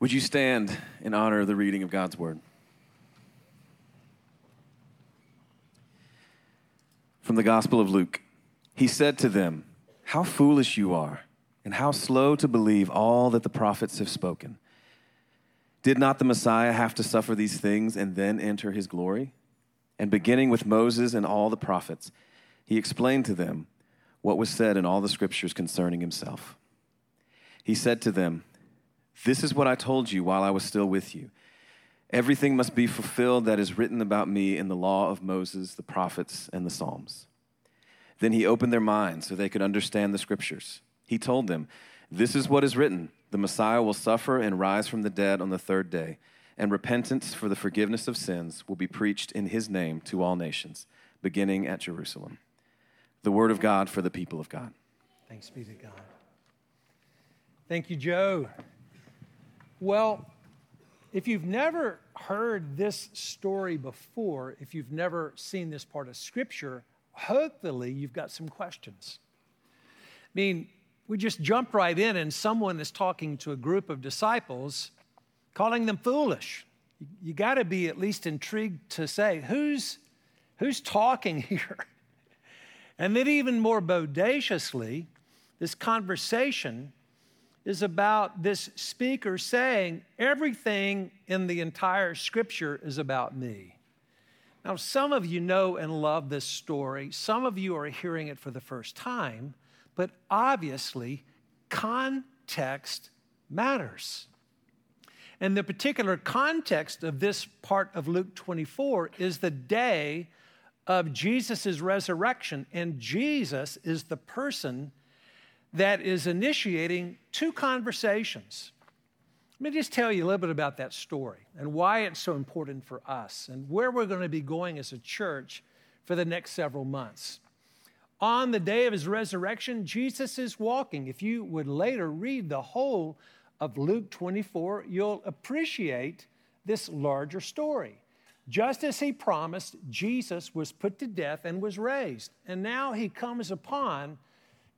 Would you stand in honor of the reading of God's word? From the Gospel of Luke, he said to them, How foolish you are, and how slow to believe all that the prophets have spoken. Did not the Messiah have to suffer these things and then enter his glory? And beginning with Moses and all the prophets, he explained to them what was said in all the scriptures concerning himself. He said to them, This is what I told you while I was still with you. Everything must be fulfilled that is written about me in the law of Moses, the prophets, and the Psalms. Then he opened their minds so they could understand the scriptures. He told them, This is what is written the Messiah will suffer and rise from the dead on the third day, and repentance for the forgiveness of sins will be preached in his name to all nations, beginning at Jerusalem. The word of God for the people of God. Thanks be to God. Thank you, Joe. Well, if you've never heard this story before, if you've never seen this part of Scripture, hopefully you've got some questions. I mean, we just jump right in, and someone is talking to a group of disciples, calling them foolish. You, you got to be at least intrigued to say, who's, who's talking here? And then, even more bodaciously, this conversation is about this speaker saying, Everything in the entire scripture is about me. Now, some of you know and love this story, some of you are hearing it for the first time, but obviously, context matters. And the particular context of this part of Luke 24 is the day of Jesus' resurrection, and Jesus is the person that is initiating two conversations. Let me just tell you a little bit about that story and why it's so important for us and where we're going to be going as a church for the next several months. On the day of his resurrection, Jesus is walking. If you would later read the whole of Luke 24, you'll appreciate this larger story. Just as he promised, Jesus was put to death and was raised. And now he comes upon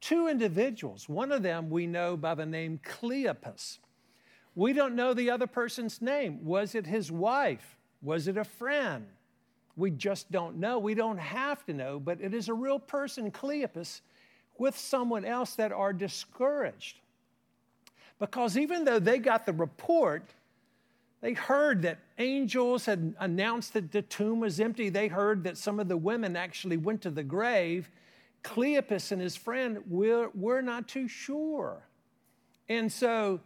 two individuals. One of them we know by the name Cleopas. We don't know the other person's name. Was it his wife? Was it a friend? We just don't know. We don't have to know, but it is a real person, Cleopas, with someone else that are discouraged. Because even though they got the report, they heard that angels had announced that the tomb was empty. They heard that some of the women actually went to the grave Cleopas and his friend we're, we're not too sure. And so,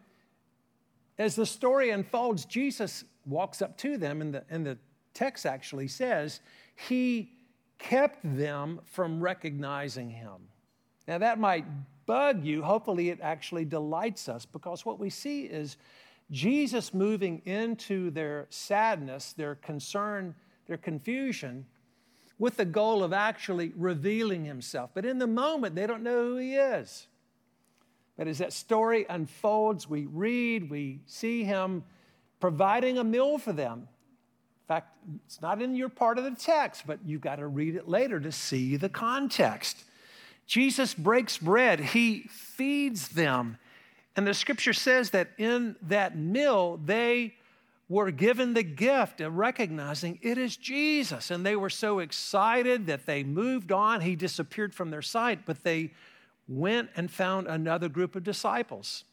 as the story unfolds, Jesus walks up to them, and the, and the text actually says, He kept them from recognizing Him. Now, that might bug you. Hopefully, it actually delights us because what we see is Jesus moving into their sadness, their concern, their confusion, with the goal of actually revealing himself. But in the moment, they don't know who he is. But as that story unfolds, we read, we see him providing a meal for them. In fact, it's not in your part of the text, but you've got to read it later to see the context. Jesus breaks bread, he feeds them. And the scripture says that in that meal, they were given the gift of recognizing it is Jesus. And they were so excited that they moved on. He disappeared from their sight, but they went and found another group of disciples.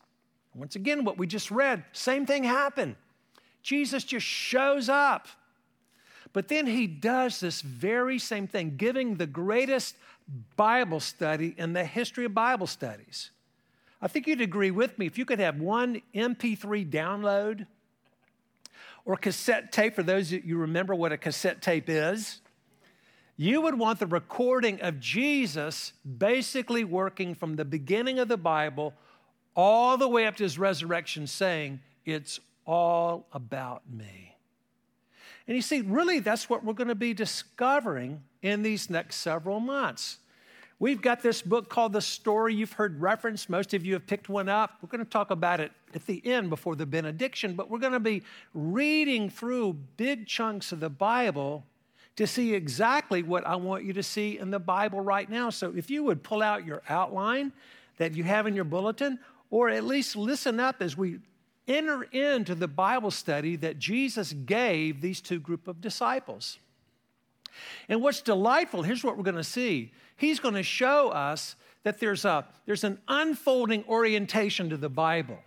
Once again, what we just read, same thing happened. Jesus just shows up. But then he does this very same thing, giving the greatest Bible study in the history of Bible studies. I think you'd agree with me if you could have one MP3 download or cassette tape, for those of you remember what a cassette tape is, you would want the recording of Jesus basically working from the beginning of the Bible all the way up to his resurrection, saying, It's all about me. And you see, really, that's what we're going to be discovering in these next several months. We've got this book called The Story you've heard referenced. Most of you have picked one up. We're going to talk about it at the end before the benediction, but we're going to be reading through big chunks of the Bible to see exactly what I want you to see in the Bible right now. So if you would pull out your outline that you have in your bulletin, or at least listen up as we enter into the Bible study that Jesus gave these two group of disciples. And what's delightful, here's what we're going to see. He's going to show us that there's, a, there's an unfolding orientation to the Bible.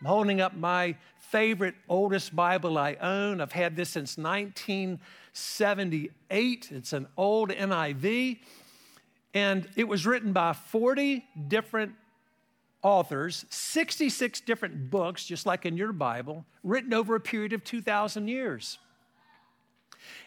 I'm holding up my favorite, oldest Bible I own. I've had this since 1978. It's an old NIV, and it was written by 40 different authors, 66 different books, just like in your Bible, written over a period of 2,000 years.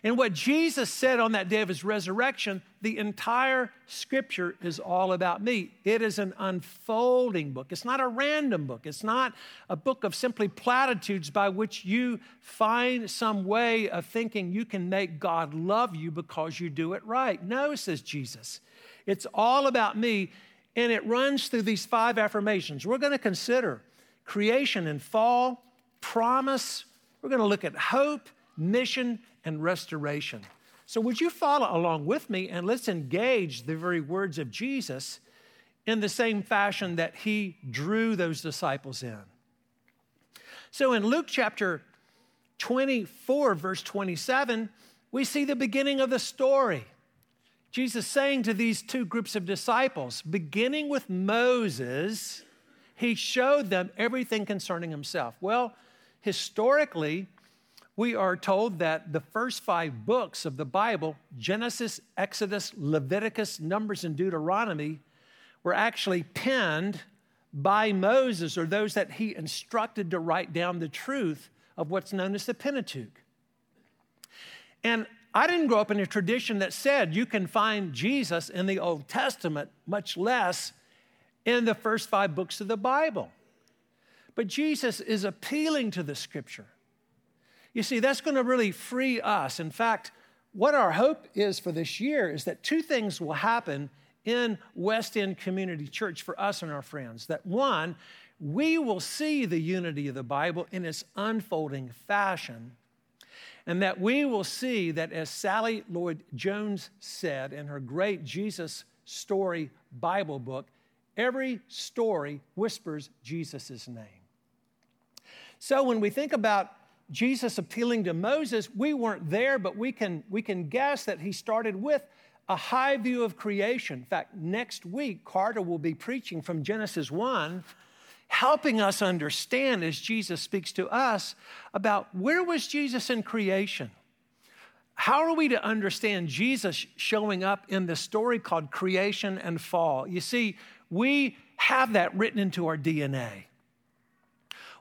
And what Jesus said on that day of his resurrection, the entire scripture is all about me. It is an unfolding book. It's not a random book. It's not a book of simply platitudes by which you find some way of thinking you can make God love you because you do it right. No, says Jesus. It's all about me, and it runs through these five affirmations. We're going to consider creation and fall, promise. We're going to look at hope, mission, and restoration. So, would you follow along with me and let's engage the very words of Jesus in the same fashion that he drew those disciples in? So, in Luke chapter 24, verse 27, we see the beginning of the story. Jesus saying to these two groups of disciples, beginning with Moses, he showed them everything concerning himself. Well, historically, we are told that the first five books of the Bible Genesis, Exodus, Leviticus, Numbers, and Deuteronomy were actually penned by Moses or those that he instructed to write down the truth of what's known as the Pentateuch. And I didn't grow up in a tradition that said you can find Jesus in the Old Testament, much less in the first five books of the Bible. But Jesus is appealing to the scripture. You see, that's going to really free us. In fact, what our hope is for this year is that two things will happen in West End Community Church for us and our friends. That one, we will see the unity of the Bible in its unfolding fashion, and that we will see that, as Sally Lloyd Jones said in her great Jesus Story Bible book, every story whispers Jesus' name. So when we think about Jesus appealing to Moses, we weren't there, but we can, we can guess that he started with a high view of creation. In fact, next week, Carter will be preaching from Genesis 1, helping us understand as Jesus speaks to us about where was Jesus in creation? How are we to understand Jesus showing up in the story called creation and fall? You see, we have that written into our DNA.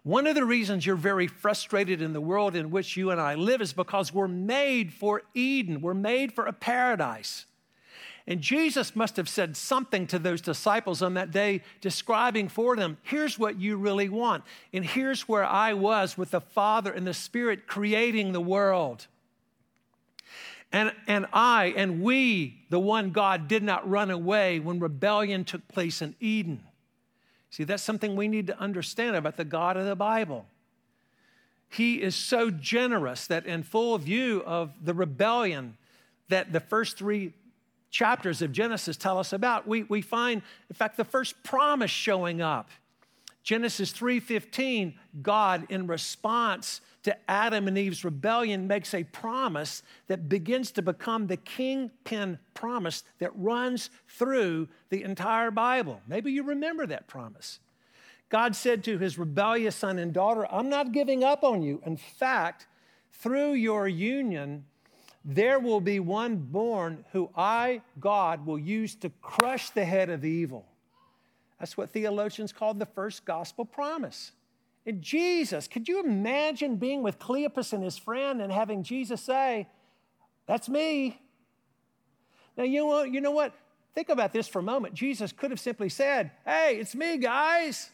One of the reasons you're very frustrated in the world in which you and I live is because we're made for Eden, we're made for a paradise. And Jesus must have said something to those disciples on that day, describing for them here's what you really want. And here's where I was with the Father and the Spirit creating the world. And, and I and we, the one God, did not run away when rebellion took place in Eden. See, that's something we need to understand about the God of the Bible. He is so generous that, in full view of the rebellion that the first three chapters of Genesis tell us about, we, we find, in fact, the first promise showing up. Genesis 3:15, God, in response to Adam and Eve's rebellion makes a promise that begins to become the kingpin promise that runs through the entire Bible. Maybe you remember that promise. God said to his rebellious son and daughter, I'm not giving up on you. In fact, through your union, there will be one born who I, God, will use to crush the head of evil. That's what theologians call the first gospel promise. And Jesus, could you imagine being with Cleopas and his friend and having Jesus say, That's me? Now, you know, you know what? Think about this for a moment. Jesus could have simply said, Hey, it's me, guys.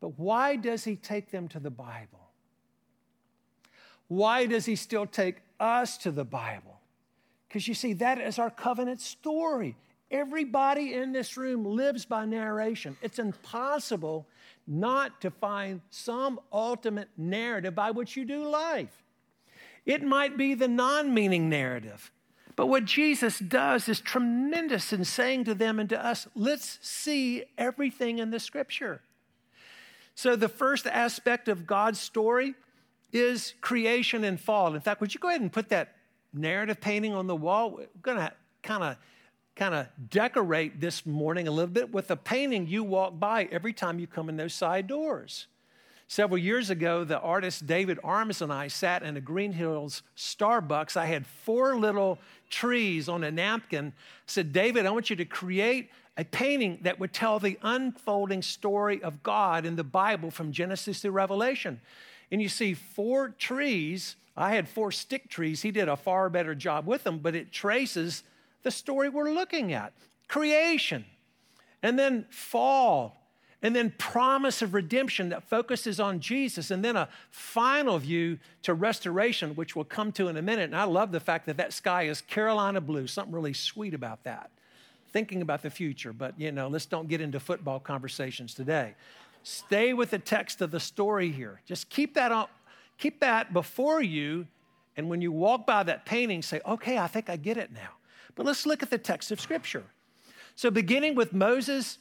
But why does he take them to the Bible? Why does he still take us to the Bible? Because you see, that is our covenant story. Everybody in this room lives by narration. It's impossible not to find some ultimate narrative by which you do life. It might be the non meaning narrative. But what Jesus does is tremendous in saying to them and to us, let's see everything in the scripture. So, the first aspect of God's story is creation and fall. In fact, would you go ahead and put that narrative painting on the wall? We're going to kind of kind of decorate this morning a little bit with a painting you walk by every time you come in those side doors. Several years ago, the artist David Arms and I sat in a Green Hills Starbucks. I had four little trees on a napkin. I said, David, I want you to create a painting that would tell the unfolding story of God in the Bible from Genesis to Revelation. And you see four trees. I had four stick trees. He did a far better job with them, but it traces the story we're looking at creation, and then fall, and then promise of redemption that focuses on Jesus, and then a final view to restoration, which we'll come to in a minute. And I love the fact that that sky is Carolina blue, something really sweet about that. Thinking about the future, but you know, let's don't get into football conversations today. Stay with the text of the story here. Just keep that on, keep that before you, and when you walk by that painting, say, okay, I think I get it now. But let's look at the text of Scripture. So, beginning with Moses,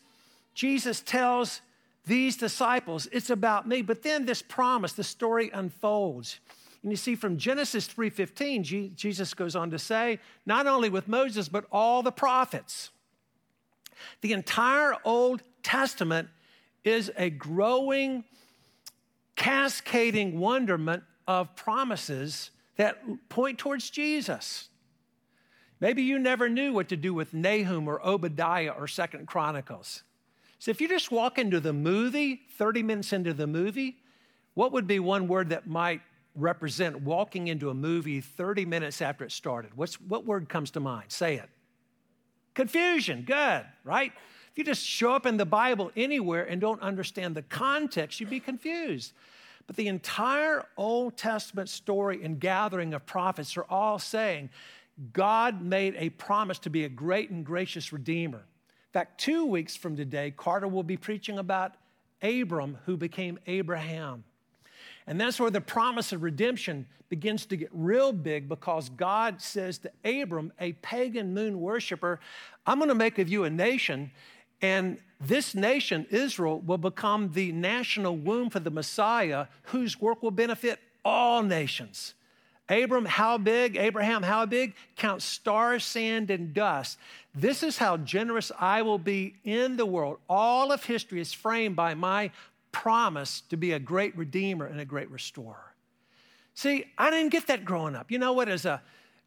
Jesus tells these disciples, It's about me. But then this promise, the story unfolds. And you see from Genesis 3:15, Jesus goes on to say, not only with Moses, but all the prophets. The entire Old Testament is a growing, cascading wonderment of promises that point towards Jesus. Maybe you never knew what to do with Nahum or Obadiah or Second Chronicles. So if you just walk into the movie, 30 minutes into the movie, what would be one word that might represent walking into a movie 30 minutes after it started? What's, what word comes to mind? Say it. Confusion. Good, right? If you just show up in the Bible anywhere and don't understand the context, you'd be confused. But the entire Old Testament story and gathering of prophets are all saying God made a promise to be a great and gracious Redeemer. In fact, two weeks from today, Carter will be preaching about Abram, who became Abraham. And that's where the promise of redemption begins to get real big because God says to Abram, a pagan moon worshiper, I'm going to make of you a nation, and this nation, Israel, will become the national womb for the Messiah, whose work will benefit all nations. Abram, how big? Abraham, how big? Count stars, sand, and dust. This is how generous I will be in the world. All of history is framed by my promise to be a great redeemer and a great restorer. See, I didn't get that growing up. You know what? As a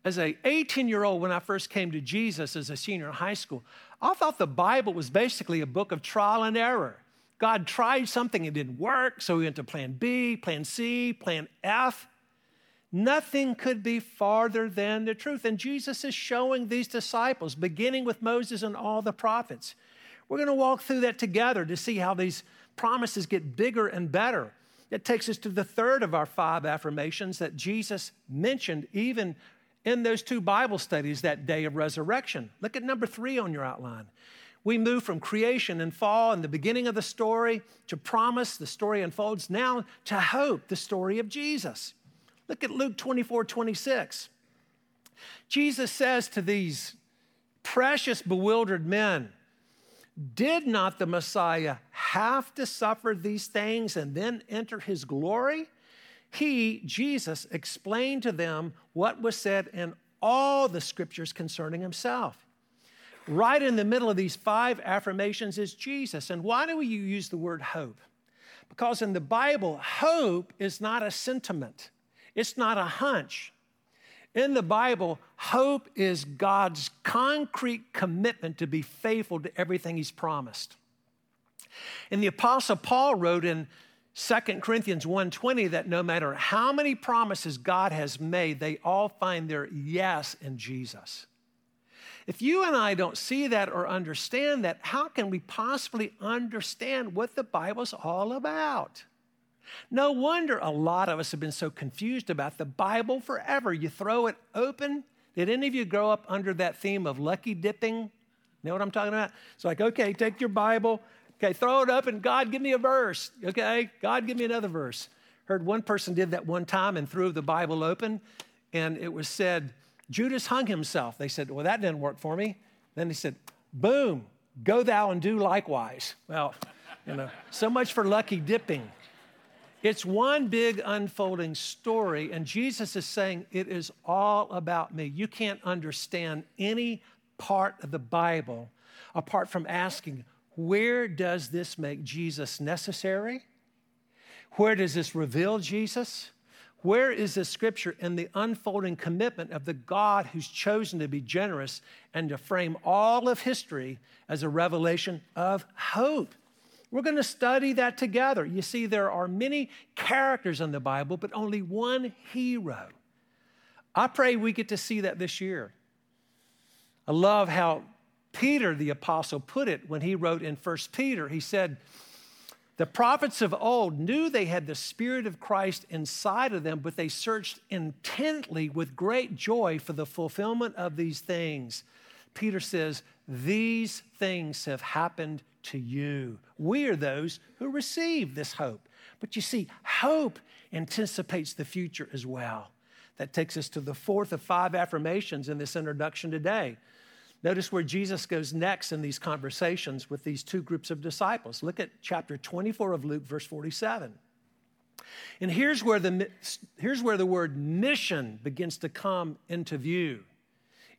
as a 18 year old, when I first came to Jesus as a senior in high school, I thought the Bible was basically a book of trial and error. God tried something, it didn't work, so he went to plan B, plan C, plan F. Nothing could be farther than the truth. And Jesus is showing these disciples, beginning with Moses and all the prophets. We're going to walk through that together to see how these promises get bigger and better. It takes us to the third of our five affirmations that Jesus mentioned even in those two Bible studies that day of resurrection. Look at number three on your outline. We move from creation and fall and the beginning of the story to promise, the story unfolds now to hope, the story of Jesus. Look at Luke 24 26. Jesus says to these precious, bewildered men, Did not the Messiah have to suffer these things and then enter his glory? He, Jesus, explained to them what was said in all the scriptures concerning himself. Right in the middle of these five affirmations is Jesus. And why do we use the word hope? Because in the Bible, hope is not a sentiment. It's not a hunch. In the Bible, hope is God's concrete commitment to be faithful to everything He's promised. And the Apostle Paul wrote in 2 Corinthians 1:20 that no matter how many promises God has made, they all find their yes in Jesus. If you and I don't see that or understand that, how can we possibly understand what the Bible's all about? No wonder a lot of us have been so confused about the Bible forever. You throw it open. Did any of you grow up under that theme of lucky dipping? Know what I'm talking about? It's like, okay, take your Bible, okay, throw it up, and God, give me a verse. Okay, God, give me another verse. Heard one person did that one time and threw the Bible open, and it was said, Judas hung himself. They said, well, that didn't work for me. Then he said, boom, go thou and do likewise. Well, You know, so much for lucky dipping. It's one big unfolding story, and Jesus is saying it is all about me. You can't understand any part of the Bible apart from asking, where does this make Jesus necessary? Where does this reveal Jesus? Where is the scripture in the unfolding commitment of the God who's chosen to be generous and to frame all of history as a revelation of hope? We're going to study that together. You see, there are many characters in the Bible, but only one hero. I pray we get to see that this year. I love how Peter, the apostle, put it when he wrote in 1 Peter. He said, The prophets of old knew they had the Spirit of Christ inside of them, but they searched intently with great joy for the fulfillment of these things. Peter says, These things have happened to you. We are those who receive this hope. But you see, hope anticipates the future as well. That takes us to the fourth of five affirmations in this introduction today. Notice where Jesus goes next in these conversations with these two groups of disciples. Look at chapter 24 of Luke, verse 47. And here's where the, here's where the word mission begins to come into view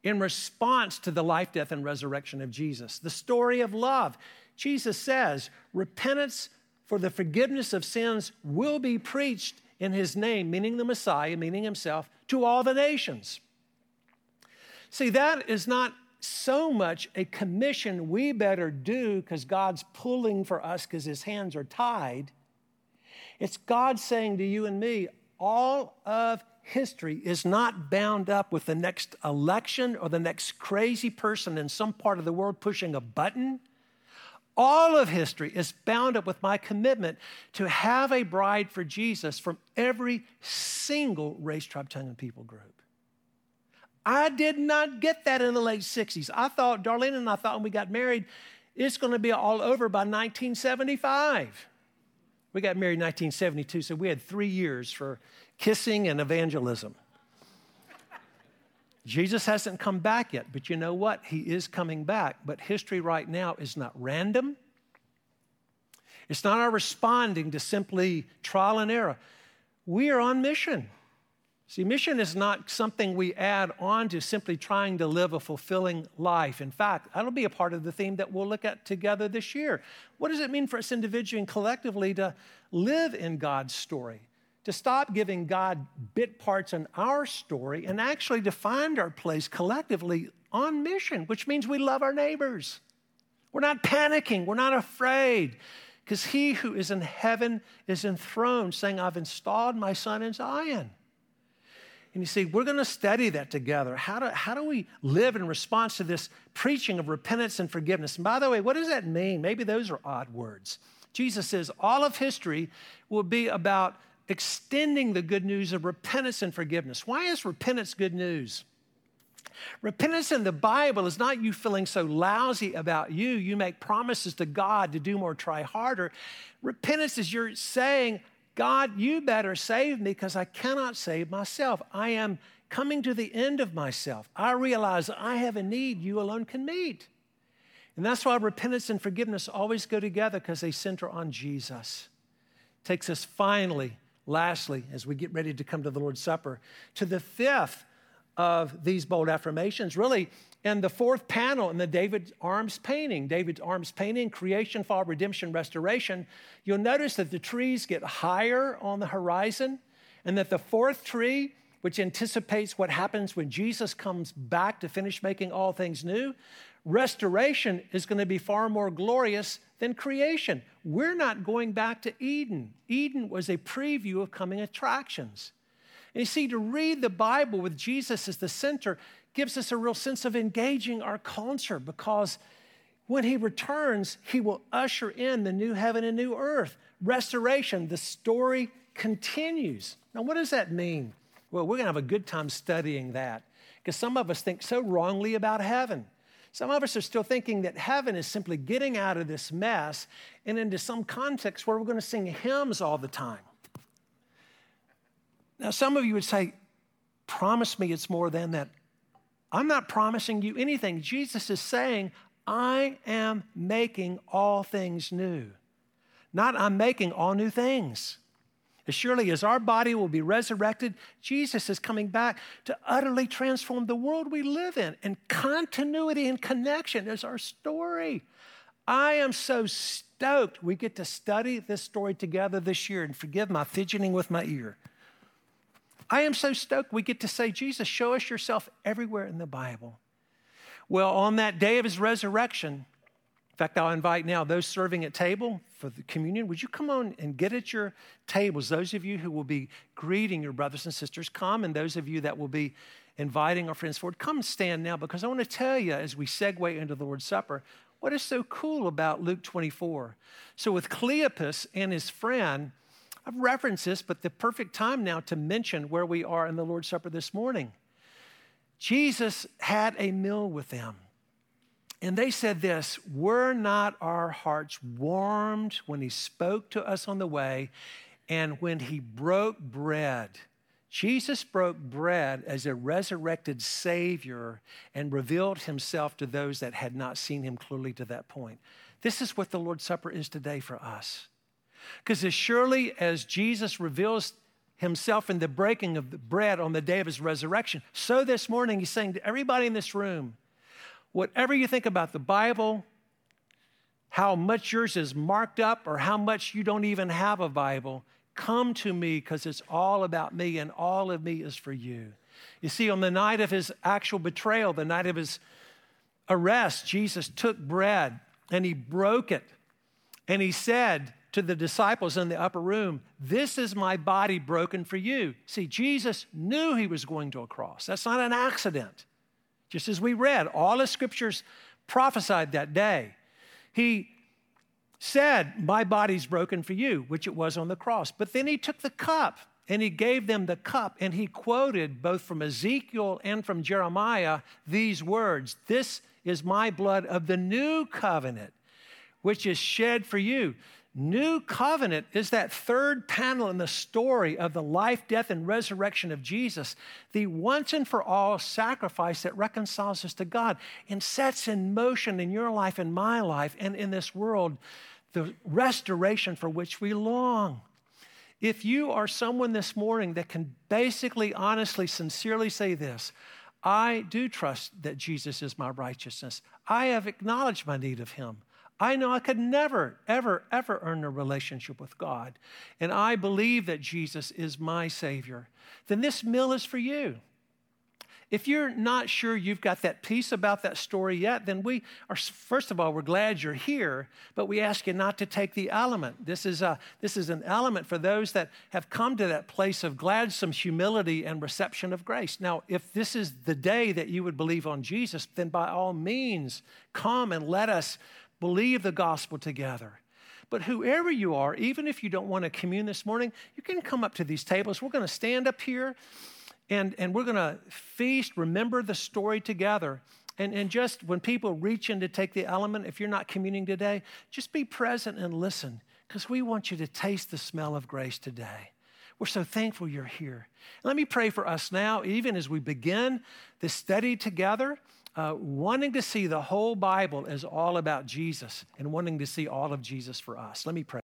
in response to the life, death, and resurrection of Jesus. The story of love. Jesus says, repentance for the forgiveness of sins will be preached in his name, meaning the Messiah, meaning himself, to all the nations. See, that is not so much a commission we better do because God's pulling for us because his hands are tied. It's God saying to you and me, all of history is not bound up with the next election or the next crazy person in some part of the world pushing a button. All of history is bound up with my commitment to have a bride for Jesus from every single race, tribe, tongue, and people group. I did not get that in the late 60s. I thought, Darlene and I thought when we got married, it's going to be all over by 1975. We got married in 1972, so we had three years for kissing and evangelism. Jesus hasn't come back yet, but you know what? He is coming back. But history right now is not random. It's not our responding to simply trial and error. We are on mission. See, mission is not something we add on to simply trying to live a fulfilling life. In fact, that'll be a part of the theme that we'll look at together this year. What does it mean for us individually and collectively to live in God's story? To stop giving God bit parts in our story and actually to find our place collectively on mission, which means we love our neighbors. We're not panicking, we're not afraid, because he who is in heaven is enthroned, saying, I've installed my son in Zion. And you see, we're going to study that together. How do, how do we live in response to this preaching of repentance and forgiveness? And by the way, what does that mean? Maybe those are odd words. Jesus says all of history will be about extending the good news of repentance and forgiveness. Why is repentance good news? Repentance in the Bible is not you feeling so lousy about you, you make promises to God to do more, try harder. Repentance is you're saying, God, you better save me because I cannot save myself. I am coming to the end of myself. I realize I have a need you alone can meet. And that's why repentance and forgiveness always go together because they center on Jesus. It Takes us finally lastly, as we get ready to come to the Lord's Supper, to the fifth of these bold affirmations, really, and the fourth panel in the David Arms painting, David's Arms painting, creation, fall, redemption, restoration, you'll notice that the trees get higher on the horizon, and that the fourth tree, which anticipates what happens when Jesus comes back to finish making all things new, restoration is going to be far more glorious than creation. We're not going back to Eden. Eden was a preview of coming attractions. And you see, to read the Bible with Jesus as the center gives us a real sense of engaging our culture because when he returns, he will usher in the new heaven and new earth. Restoration, the story continues. Now, what does that mean? Well, we're going to have a good time studying that because some of us think so wrongly about heaven. Some of us are still thinking that heaven is simply getting out of this mess and into some context where we're going to sing hymns all the time. Now, some of you would say, Promise me it's more than that. I'm not promising you anything. Jesus is saying, I am making all things new. not I'm making all new things. As surely as our body will be resurrected, Jesus is coming back to utterly transform the world we live in. And continuity and connection is our story. I am so stoked we get to study this story together this year and forgive my fidgeting with my ear. I am so stoked we get to say, Jesus, show us yourself everywhere in the Bible. Well, on that day of his resurrection, fact, I'll invite now those serving at table for the communion. Would you come on and get at your tables? Those of you who will be greeting your brothers and sisters, come. And those of you that will be inviting our friends forward, come stand now because I want to tell you as we segue into the Lord's Supper what is so cool about Luke 24. So, with Cleopas and his friend, I've referenced this, but the perfect time now to mention where we are in the Lord's Supper this morning. Jesus had a meal with them. And they said this Were not our hearts warmed when he spoke to us on the way and when he broke bread? Jesus broke bread as a resurrected Savior and revealed himself to those that had not seen him clearly to that point. This is what the Lord's Supper is today for us. Because as surely as Jesus reveals himself in the breaking of the bread on the day of his resurrection, so this morning he's saying to everybody in this room, whatever you think about the Bible, how much yours is marked up, or how much you don't even have a Bible, come to me because it's all about me and all of me is for you. You see, on the night of his actual betrayal, the night of his arrest, Jesus took bread and he broke it. And he said to the disciples in the upper room, This is my body broken for you. See, Jesus knew he was going to a cross. That's not an accident. Just as we read, all the scriptures prophesied that day. He said, My body's broken for you, which it was on the cross. But then he took the cup and he gave them the cup and he quoted both from Ezekiel and from Jeremiah these words This is my blood of the new covenant, which is shed for you. New covenant is that third panel in the story of the life, death, and resurrection of Jesus, the once and for all sacrifice that reconciles us to God and sets in motion in your life and my life and in this world the restoration for which we long. If you are someone this morning that can basically, honestly, sincerely say this, I do trust that Jesus is my righteousness. I have acknowledged my need of Him. I know I could never, ever, ever earn a relationship with God. And I believe that Jesus is my Savior. Then this meal is for you. If you're not sure you've got that piece about that story yet, then we are, first of all, we're glad you're here, but we ask you not to take the element. This is, a, this is an element for those that have come to that place of gladsome humility and reception of grace. Now, if this is the day that you would believe on Jesus, then by all means, come and let us believe the gospel together. But whoever you are, even if you don't want to commune this morning, you can come up to these tables. We're going to stand up here and, and we're going to feast, remember the story together. And, and just when people reach in to take the element, if you're not communing today, just be present and listen because we want you to taste the smell of grace today. We're so thankful you're here. Let me pray for us now, even as we begin this study together uh, wanting to see the whole Bible is all about Jesus and wanting to see all of Jesus for us. Let me pray.